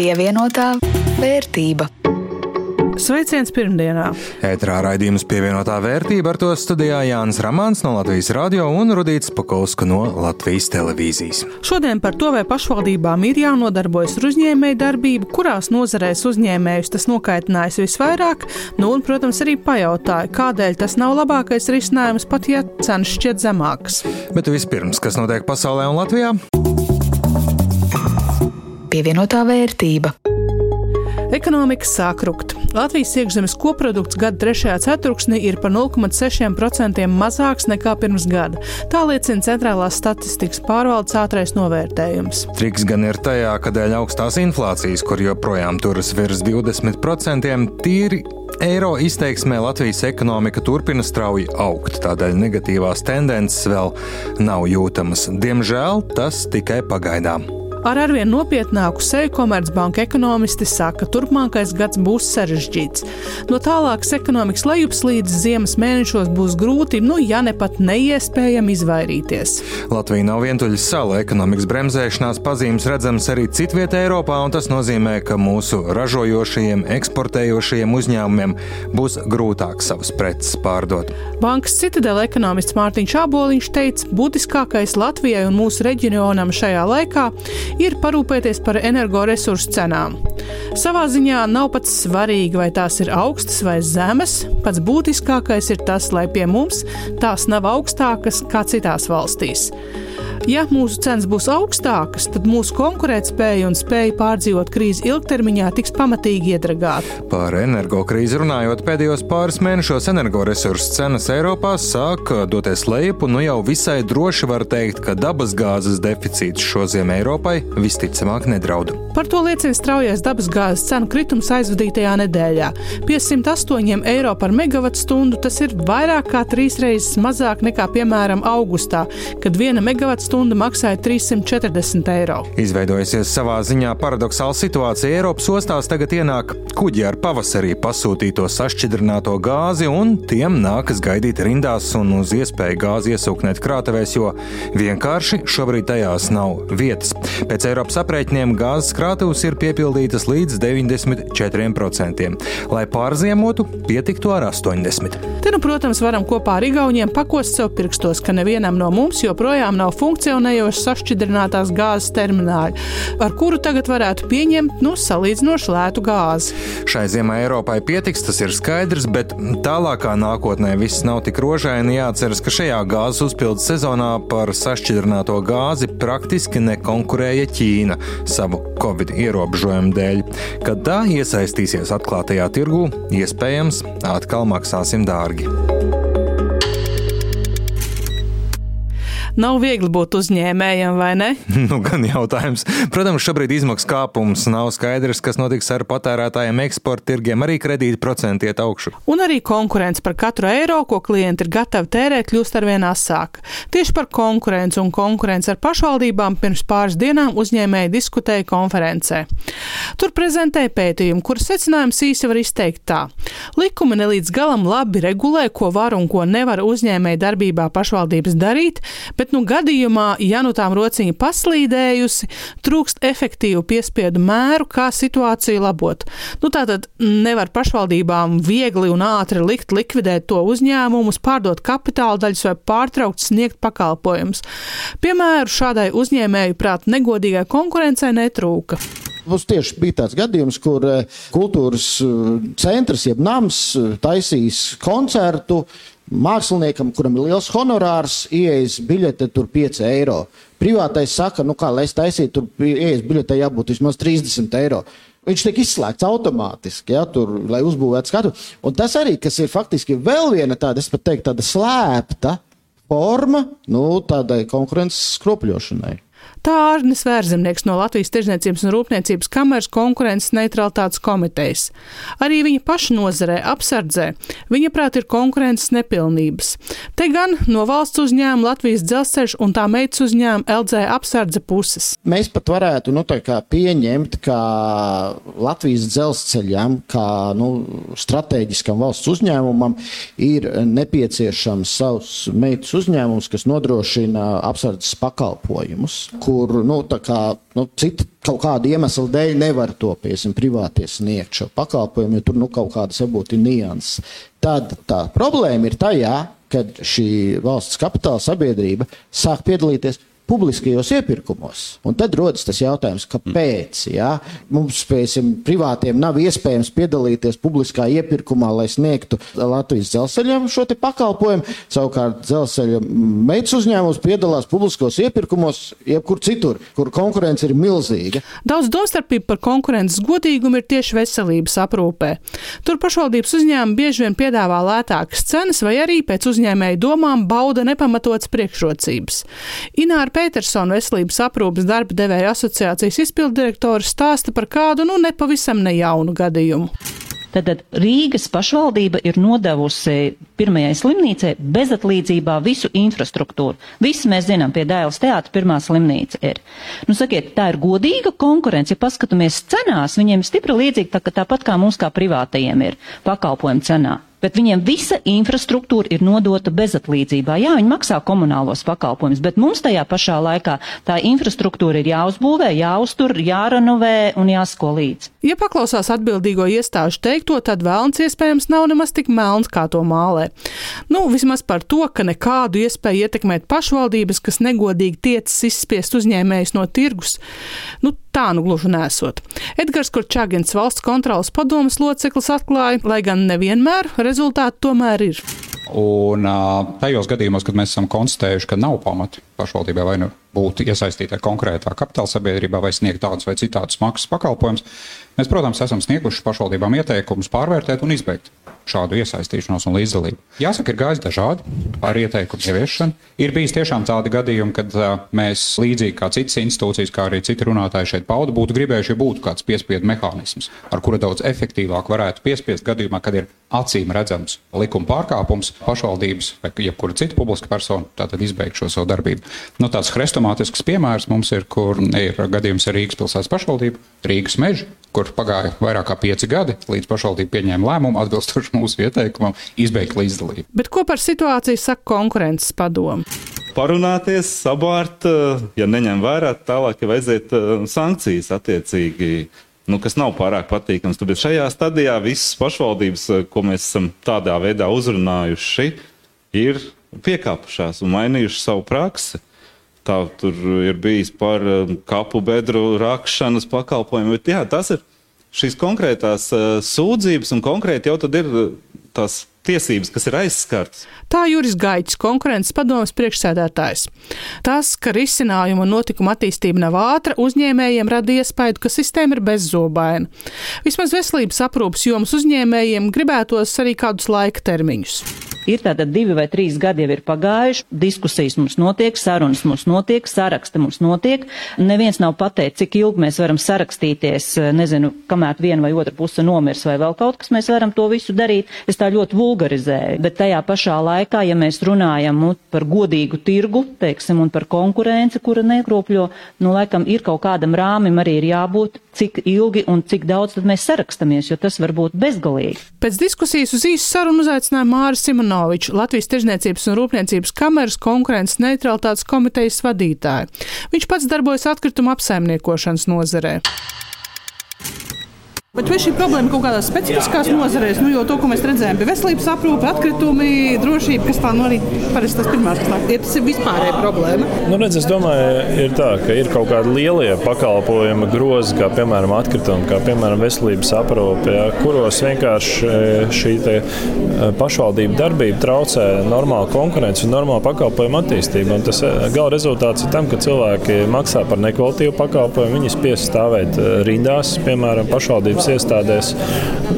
Pievienotā vērtība. Sveiciens pirmdienā! Ētrā raidījums pievienotā vērtība ar to studijā Jānis Ramāns no Latvijas radio un Rudīts Pakolska no Latvijas televīzijas. Šodien par to, vai pašvaldībām ir jānodarbojas ar uzņēmēju darbību, kurās nozarēs uzņēmējus tas nokaitinājis visvairāk, nu un, protams, arī pajautāja, kādēļ tas nav labākais risinājums, pat ja cenas šķiet zemākas. Bet vispirms, kas notiek pasaulē un Latvijā? Pievienotā vērtība. Ekonomika sāk rukt. Latvijas iekšzemes koprodukts gada trešajā ceturksnī ir par 0,6% mazāks nekā pirms gada. Tā liecina Centrālās statistikas pārvaldes ātrais novērtējums. Triks gan ir tajā, ka dēļ augstās inflācijas, kur joprojām turas virs 20%, tīri eiro izteiksmē Latvijas ekonomika turpina strauji augt, tādēļ negatīvās tendences vēl nav jūtamas. Diemžēl tas tikai pagaidām. Ar arvien nopietnāku seju Komercbanka ekonomisti saka, ka turpmākais gads būs sarežģīts. No tālākas ekonomikas lejupslīdes ziemas mēnešos būs grūti, nu, ja ne pat neiespējami izvairīties. Latvija nav vientuļa sala. Ekonomikas bremzēšanās pazīmes redzamas arī citvietā Eiropā, un tas nozīmē, ka mūsu ražojošajiem, eksportējošajiem uzņēmumiem būs grūtāk savus preces pārdot. Bankas citadela ekonomists Mārtiņš Aboliņš teica, būtiskākais Latvijai un mūsu reģionam šajā laikā ir parūpēties par energoresursu cenām. Savā ziņā nav pats svarīgi, vai tās ir augstas vai zemes. Pats būtiskākais ir tas, lai pie mums tās nav augstākas kā citās valstīs. Ja mūsu cenas būs augstākas, tad mūsu konkurētspēja un spēja pārdzīvot krīzi ilgtermiņā tiks pamatīgi iedragāta. Par energokrīzi runājot, pēdējos pāris mēnešos energoresursu cenas Eiropā sāk doties lejup, un nu jau visai droši var teikt, ka dabasgāzes deficīts šodien Eiropai visticamāk nedraud. Par to liecina straujais dabasgāzes cenu kritums aizvadītajā nedēļā. Pie 108 eiro par megawatu stundu tas ir vairāk kā trīs reizes mazāk nekā, piemēram, augustā, kad viena megawatu stunda maksāja 340 eiro. Izveidojusies savā ziņā paradoxāla situācija. Eiropas ostās tagad ienāk kuģi ar pavasarī pasūtīto sašķidrināto gāzi, un tiem nākas gaidīt rindās un uz iespēju gāzi iesūknēt krātuvēs, jo vienkārši šobrīd tajās nav vietas. Pēc Eiropas aprēķiniem gāzes krātuves ir piepildītas līdz 94%. Lai pārziemotu, pietiktu ar 80%. Te, nu, protams, varam kopā ar Igauniem pakost sev pirkstos, ka nevienam no mums joprojām nav funkcija funkcionējoši sašķidrinātās gāzes termināļi, ar kuru tagad varētu pieņemt nu, salīdzinoši lētu gāzi. Šai ziemai Eiropai pietiks, tas ir skaidrs, bet tālākā nākotnē viss nav tik rožaini. Jāatceras, ka šajā gāzes uzpildes sezonā par sašķidrināto gāzi praktiski nekonkurēja Ķīna savu covid ierobežojumu dēļ. Kad tā iesaistīsies atklātajā tirgū, iespējams, atkal maksāsim dārgi. Nav viegli būt uzņēmējam, vai ne? nu, gan jautājums. Protams, šobrīd izmaksu kāpums nav skaidrs, kas notiks ar patērētājiem eksporta tirgiem. Arī kredīta procenti iet augšu. Un arī konkurence par katru eiro, ko klienti ir gatavi tērēt, kļūst ar vien asāka. Tieši par konkurenci un konkurenci ar pašvaldībām pirms pāris dienām uzņēmēji diskutēja konferencē. Tur prezentēja pētījumu, kuras secinājums īsi var izteikt tā. Likumi nelīdz galam labi regulē, ko var un ko nevar uzņēmēji darbībā pašvaldības darīt, bet nu gadījumā, ja nu tām rociņa paslīdējusi, trūkst efektīvu piespiedu mēru, kā situāciju labot. Nu, tātad nevar pašvaldībām viegli un ātri likt likvidēt to uzņēmumus, pārdot kapitāla daļas vai pārtraukt sniegt pakalpojumus. Piemēru šādai uzņēmēju prāt negodīgai konkurencei netrūka. Mums tieši bija tāds gadījums, kur kultūras centrs, jeb nams, taisīs koncertu Māksliniekam, kuram ir liels honorārs, ieejas biļete tur 5 eiro. Privātais saka, nu kā lai es taisītu, tur ieejas biļetē jābūt vismaz 30 eiro. Viņš tiek izslēgts automātiski, ja, tur, lai uzbūvētu skatu. Un tas arī, kas ir faktiski vēl viena tāda, es pat teiktu, tāda slēpta forma, nu, tādai konkurences skropļošanai. Tā Ārnis Vērzemnieks no Latvijas Tirzniecības un Rūpniecības kameras konkurences neutralitātes komitejas. Arī viņa paša nozarē apsardzē, viņa prāt ir konkurences nepilnības. Te gan no valsts uzņēmuma Latvijas dzelzceļš un tā meitas uzņēmuma LZ apsardze puses. Mēs pat varētu nu, pieņemt, ka Latvijas dzelzceļam, kā nu, strateģiskam valsts uzņēmumam, ir nepieciešams savs meitas uzņēmums, kas nodrošina apsardzes pakalpojumus kur nu, kā, nu, citi kaut kāda iemesla dēļ nevar to piesim, privātie sniegt šo pakalpojumu, jo tur nu, kaut kādas varbūt ir nianses. Tad tā problēma ir tajā, kad šī valsts kapitāla sabiedrība sāk piedalīties publiskajos iepirkumos. Un tad rodas tas jautājums, kāpēc ja? mums, spēsim, privātiem nav iespējams piedalīties publiskā iepirkumā, lai sniegtu Latvijas dzelzceļam šo pakalpojumu. Savukārt dzelzceļa meitas uzņēmums piedalās publiskos iepirkumos, jebkur citur, kur konkurence ir milzīga. Daudz domstarpību par konkurences godīgumu ir tieši veselības aprūpē. Tur pašvaldības uzņēmumi bieži vien piedāvā lētākas cenas vai arī pēc uzņēmēju domām bauda nepamatotas priekšrocības. Ināra Petersona veselības aprūpas darba devēja asociācijas izpildirektora stāsta par kādu nu nepavisam nejaunu gadījumu. Tad Rīgas pašvaldība ir nodevusi pirmajai slimnīcai bezatlīdzībā visu infrastruktūru. Visi mēs zinām, pie Dēls teātra pirmā slimnīca ir. Nu, sakiet, tā ir godīga konkurence. Ja paskatāmies cenās, viņiem ir stipri līdzīgi tā, tāpat kā mums kā privātajiem ir pakalpojumu cenā bet viņiem visa infrastruktūra ir nodota bezatlīdzībā. Jā, viņi maksā komunālos pakalpojumus, bet mums tajā pašā laikā tā infrastruktūra ir jāuzbūvē, jāuztur, jārenovē un jāsko līdzi. Ja paklausās atbildīgo iestāžu teikto, tad vēlns iespējams nav nemaz tik melns, kā to mālē. Nu, vismaz par to, ka nekādu iespēju ietekmēt pašvaldības, kas negodīgi tiecas izspiest uzņēmējus no tirgus, nu, tā nu gluži nesot. Edgars Kurčāgens valsts kontrolas padomas loceklis atklāja, lai gan nevienmēr rezultāti tomēr ir. Un tajos gadījumos, kad mēs esam konstatējuši, ka nav pamata pašvaldībai vai nu būt iesaistītai konkrētā kapitāla sabiedrībā vai sniegt tādus vai citādus maksas pakalpojumus, mēs, protams, esam snieguši pašvaldībām ieteikumus pārvērtēt un izbeigt šādu iesaistīšanos un līdzdalību. Jāsaka, ir gājis dažādi ar ieteikumu ieviešanu. Ir bijis tiešām tādi gadījumi, kad uh, mēs līdzīgi kā citas institūcijas, kā arī citi runātāji šeit pauda, būtu gribējuši, ja būtu kāds piespiedu mehānisms, ar kuru daudz efektīvāk varētu piespiest gadījumā, kad ir acīm redzams likuma pārkāpums pašvaldības vai jebkura cita publiska persona, tātad izbeigt šo savu darbību. Nu, tāds hrestomātisks piemērs mums ir, kur ir gadījums ar Rīgas pilsētas pašvaldību, Rīgas mežu, kur pagāja vairāk kā pieci gadi, līdz pašvaldība pieņēma lēmumu atbilstoši mūsu ieteikumam izbeigt līdzdalību. Bet ko par situāciju saka konkurences padomu? Parunāties, sabārt, ja neņem vērā, tālāk aiziet eh, sankcijas attiecīgi. Nu, kas nav pārāk patīkams. Bet šajā stadijā visas pašvaldības, ko mēs esam tādā veidā uzrunājuši, ir piekāpušās un mainījušas savu praksi. Tā tur ir bijis par eh, kapu bedru rakšanas pakalpojumu. Bet, jā, tas ir šīs konkrētās uh, sūdzības, un konkrēti jau tad ir uh, tās tiesības, kas ir aizskartas. Tā Juris Gaitis, konkurences padomas priekšsēdētājs. Tas, ka risinājuma notikuma attīstība nav ātra, uzņēmējiem rada iespēju, ka sistēma ir bezzobaina. Vismaz veselības aprūpas jomas uzņēmējiem gribētos arī kādus laika termiņus. Ir tātad divi vai trīs gadi jau ir pagājuši, diskusijas mums notiek, sarunas mums notiek, saraksti mums notiek. Neviens nav pateicis, cik ilgi mēs varam sarakstīties, nezinu, kamēr viena vai otra puse nomirs vai vēl kaut kas, mēs varam to visu darīt. Es tā ļoti vulgarizēju, bet tajā pašā laikā, ja mēs runājam nu, par godīgu tirgu, teiksim, un par konkurenci, kura nekropļo, nu, laikam ir kaut kādam rāmim arī ir jābūt, cik ilgi un cik daudz tad mēs sarakstamies, jo tas var būt bezgalīgi. Pēc diskusijas uz īsu sarunu uzaicināja Māris Simonovičs, Latvijas Tirzniecības un Rūpniecības kameras konkurences neutralitātes komitejas vadītāju. Viņš pats darbojas atkrituma apsaimniekošanas nozarē. Bet vai šī problēma kaut kādās specifiskās nozarēs, nu, jo to, ko mēs redzējām, bija veselības aprūpe, atkritumi, drošība, kas tā nu arī parasti tas pirmās, kas nāk, ja tas ir vispārēja problēma? Nu, redz, es domāju, ir tā, ka ir kaut kādi lielie pakalpojuma grozi, kā piemēram atkritumi, kā piemēram veselības aprūpe, ja, kuros vienkārši e, šī te e, pašvaldība darbība traucē normālu konkurenci un normālu pakalpojumu attīstību. Un tas e, gala rezultāts ir tam, ka cilvēki maksā par nekvalitīvu pakalpojumu, viņi spiest stāvēt rindās, piemēram, pašvaldības veselības iestādēs.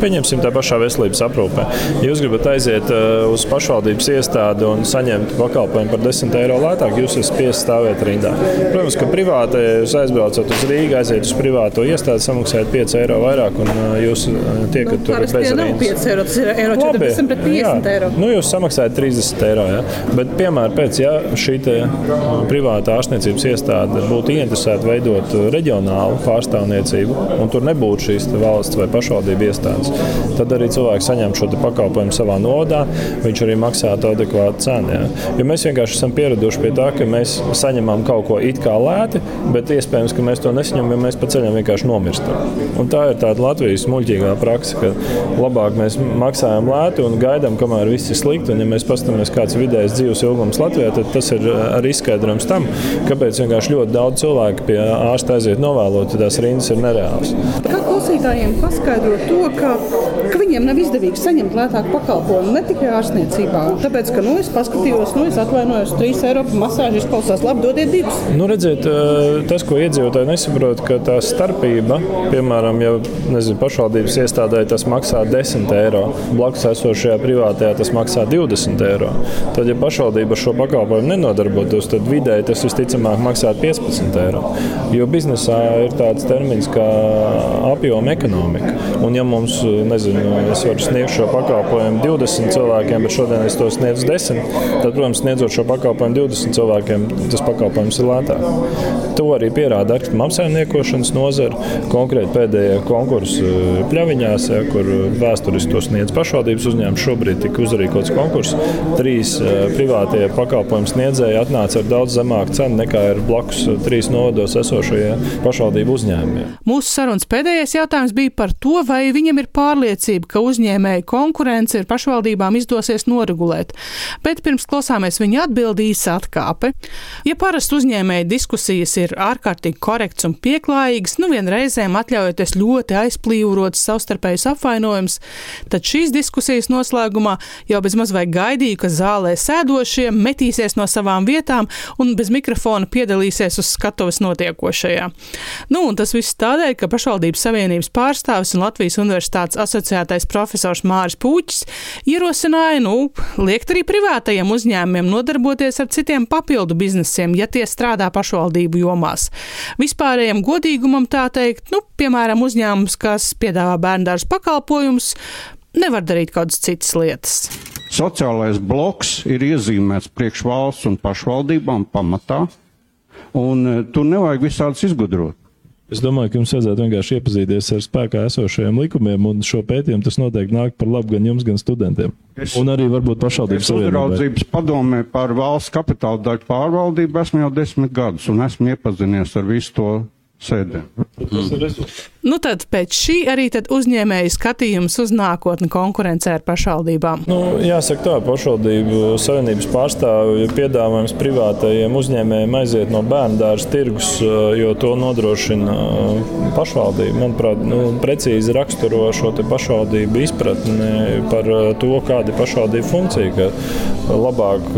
Pieņemsim tā pašā veselības aprūpē. Ja jūs gribat aiziet uh, uz pašvaldības iestādi un saņemt pakalpojumu par 10 eiro lētāk, jūs esat spiests stāvēt rindā. Protams, ka privāti, jūs aizbraucat uz Rīgā, aiziet uz privāto iestādi, samaksājat 5 eiro vairāk un uh, jūs uh, tiekat nu, tur bez rindas. 5 eiro, tas ir eiro 40 Labi, pret 50 jā. eiro. Nu, jūs samaksājat 30 eiro. Ja? Bet, piemēram, pēc ja šī privāta ārstniecības iestāde būtu ieinteresēta veidot reģionālu pārstāvniecību, un tur nebūtu šīs valsts valsts vai pašvaldību iestādes, tad arī cilvēks saņem šo pakalpojumu savā nodā, viņš arī maksātu adekvātu cenu. Ja? Jo mēs vienkārši esam pieraduši pie tā, ka mēs saņemam kaut ko it kā lēti, bet iespējams, ka mēs to nesaņemam, jo mēs pa ceļam vienkārši nomirstam. Un tā ir tāda Latvijas muļķīgā praksa, ka labāk mēs maksājam lēti un gaidām, kamēr viss ir slikti. Un, ja mēs paskatāmies, kāds ir vidējais dzīves ilgums Latvijā, tad tas ir arī izskaidrojums tam, kāpēc vienkārši ļoti daudz cilvēku pie ārsta aiziet novēlot, tās rindas ir nereālas. Kā klausītājiem paskaidrot to, ka, ka viņiem nav izdevīgi saņemt lētāku pakalpojumu ne tikai ārstniecībā, tāpēc, ka nu, es paskatījos, nu, es atvainojos, 3 eiro masāžu izklausās labi, dodiet divus. Nu, redziet, tas, ko iedzīvotāji nesaprot, ka tā starpība, piemēram, ja nezinu, pašvaldības iestādē tas maksā 10 eiro, blakus esošajā privātajā tas maksā 20 eiro. Tad, ja pašvaldība šo pakalpojumu nenodarbotos, tad vidēji tas visticamāk maksātu 15 eiro. Jo biznesā ir tāds termins kā apjoma ekonomika. Un, ja mums, nezinu, es varu sniegt šo pakalpojumu 20 cilvēkiem, bet šodien es to sniedzu 10, tad, protams, sniedzot šo pakalpojumu 20 cilvēkiem, tas pakalpojums ir lētāk. To arī pierāda atkrituma apsaimniekošanas nozara. Konkrēti pēdējie konkursi pļaviņās, ja, kur vēsturiski to sniedz pašvaldības uzņēmums. Šobrīd tika uzrīkots konkurss. Trīs privātie pakalpojumu sniedzēji atnāca ar daudz zemāku cenu nekā ir blakus trīs novados esošie pašvaldību uzņēmumiem. Mūsu sarunas pēdējais jautājums bija par to, vai viņam ir pārliecība, ka uzņēmēju konkurence ir pašvaldībām izdosies noregulēt. Bet pirms klausāmies viņa atbildīs atkāpe. Ja parasti uzņēmēju diskusijas ir ārkārtīgi korekts un pieklājīgs, nu vienreizēm atļaujoties ļoti aizplīvots savstarpējs apvainojums, tad šīs diskusijas noslēgumā jau bez maz vai gaidīju, ka zālē sēdošie metīsies no savām vietām un bez mikrofona piedalīsies uz skatuves notiekošajā. Nu, un tas viss tādēļ, ka pašvaldības savienības pārstāvis un Latvijas universitātes asociētais profesors Māris Pūķis ierosināja, nu, liekt arī privātajiem uzņēmumiem nodarboties ar citiem papildu biznesiem, ja tie strādā pašvaldību jomās. Vispārējiem godīgumam tā teikt, nu, piemēram, uzņēmums, kas piedāvā bērndārs pakalpojumus, nevar darīt kādas citas lietas. Sociālais bloks ir iezīmēts priekš valsts un pašvaldībām pamatā, un e, tur nevajag visādus izgudrot. Es domāju, ka jums vajadzētu vienkārši iepazīties ar spēkā esošajiem likumiem, un šo pētījumu tas noteikti nāk par labu gan jums, gan studentiem. Es, un arī varbūt pašvaldības. Uzraudzības padomē par valsts kapitāla daļu pārvaldību esmu jau desmit gadus, un esmu iepazinies ar visu to sēdēm. Mm. Nu tad pēc šī arī tad uzņēmēju skatījums uz nākotni konkurencē ar pašvaldībām. Nu, jāsaka tā, pašvaldību savienības pārstāvju piedāvājums privātajiem uzņēmējiem aiziet no bērnu dārza tirgus, jo to nodrošina pašvaldība. Manuprāt, nu, precīzi raksturo šo pašvaldību izpratni par to, kāda ir pašvaldību funkcija, ka labāk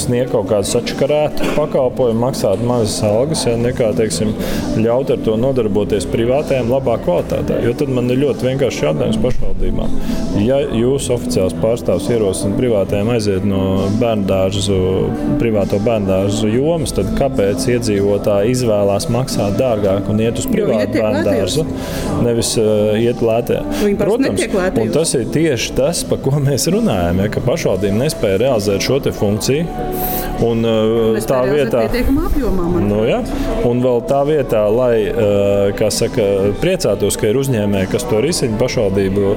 sniegt kaut kādu sačakarētu pakalpojumu, maksāt mazas algas, ja nekā, teiksim, ļaut ar to nodarboties privātajām labā kvalitātē. Jo tad man ir ļoti vienkārši jautājums pašvaldībām. Ja jūsu oficiāls pārstāvs ierosina privātajiem aiziet no bērnu dārzu, privāto bērnu dārzu jomas, tad kāpēc iedzīvotāji izvēlās maksāt dārgāk un iet uz privātu bērnu dārzu, nevis uh, iet lētē? Protams, tas ir tieši tas, par ko mēs runājam, ja, ka pašvaldība nespēja realizēt šo funkciju. Un, uh, tā vietā, apjomā, nu, ja, un vēl tā vietā, lai Eh, saka, priecātos, ka ir uzņēmēji, kas to risina, pašvaldību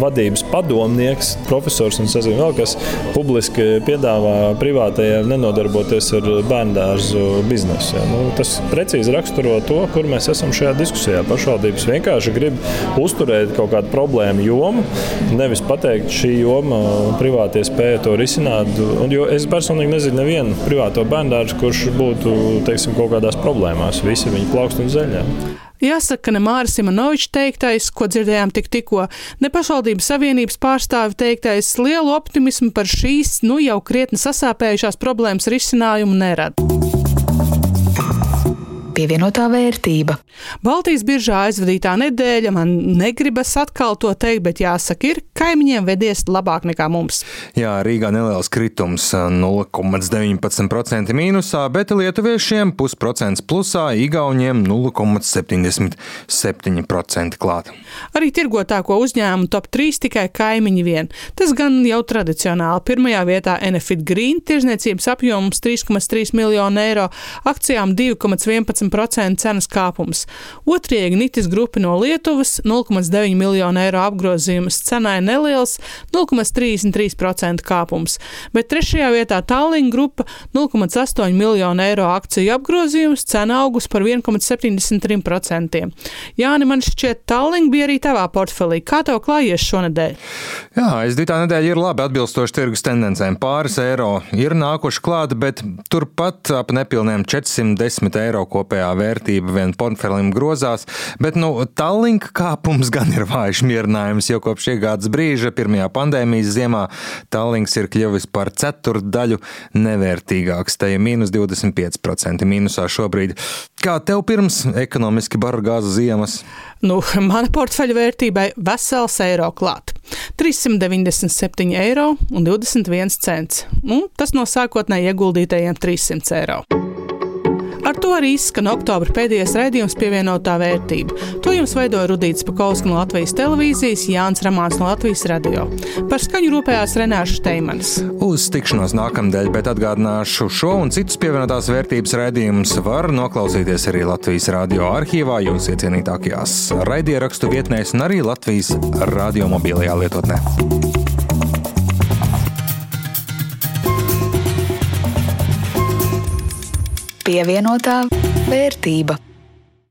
vadības padomnieks, profesors un sazinu vēl, kas publiski piedāvā privātajiem nenodarboties ar bērndārzu biznesu. Ja. Nu, tas precīzi raksturo to, kur mēs esam šajā diskusijā. Pašvaldības vienkārši grib uzturēt kaut kādu problēmu jomu, nevis pateikt, šī joma privātie spēja to risināt. Un, es personīgi nezinu nevienu privāto bērndārzu, kurš būtu teiksim, kaut kādās problēmās. Visi viņi plaukst un zeļ ceļā. Jāsaka, ka ne Māris Simonovičs teiktais, ko dzirdējām tik tikko, ne pašvaldības savienības pārstāvi teiktais lielu optimismu par šīs, nu jau krietni sasāpējušās problēmas risinājumu nerada pievienotā vērtība. Baltijas biržā aizvadītā nedēļa man negribas atkal to teikt, bet jāsaka, ir kaimiņiem vedies labāk nekā mums. Jā, Rīgā neliels kritums - 0,19% mīnusā, bet lietuviešiem pusprocents plusā, Igauniem 0,77% klāt. Arī tirgotāko uzņēmumu top 3 tikai kaimiņi vien. Tas gan jau tradicionāli. Pirmajā vietā Enefit Green tirzniecības apjoms 3,3 miljonu eiro, akcijām 2,11 15% cenas kāpums. Otrajā Ignitis grupa no Lietuvas 0,9 miljonu eiro apgrozījums cenai neliels 0,33% kāpums, bet trešajā vietā Tallinn grupa 0,8 miljonu eiro akciju apgrozījums cena augus par 1,73%. Jāni, man šķiet, Tallinn bija arī tavā portfelī. Kā tev klājies šonadēļ? Jā, aizdītā nedēļa ir labi atbilstoši tirgus tendencēm. Pāris eiro ir nākuši klāt, bet turpat ap nepilniem 410 eiro kopējā vērtība vien portfelim grozās. Bet, nu, Tallink kāpums gan ir vājš mierinājums, jo kopš iegādes brīža, pirmajā pandēmijas ziemā, Tallinks ir kļuvis par ceturdaļu nevērtīgāks. Te ir mīnus 25% mīnusā šobrīd. Kā tev pirms ekonomiski bargāza ziemas? Nu, mana portfeļa vērtībai vesels eiro klāt. 397 eiro un 21 cents. Nu, tas no sākotnēji ieguldītajiem 300 eiro. Ar to arī izskan oktobra pēdējais raidījums pievienotā vērtība. To jums veidoja Rudīts Pakausks no Latvijas televīzijas, Jānis Ramāns no Latvijas radio. Par skaņu rūpējās Renāša Steimanis. Uz tikšanos nākamdēļ, bet atgādināšu šo un citus pievienotās vērtības raidījumus var noklausīties arī Latvijas radio arhīvā, jūsu iecienītākajās raidierakstu vietnēs un arī Latvijas radio mobilajā lietotnē. Pievienotā vērtība.